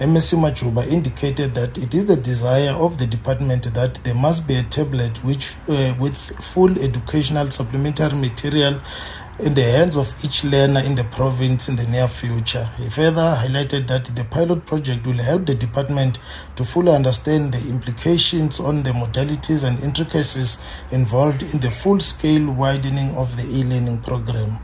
MEC Majuba indicated that it is the desire of the department that there must be a tablet which uh, with full educational supplementary material in the hands of each learner in the province in the near future. He further highlighted that the pilot project will help the department to fully understand the implications on the modalities and intricacies involved in the full scale widening of the e learning program.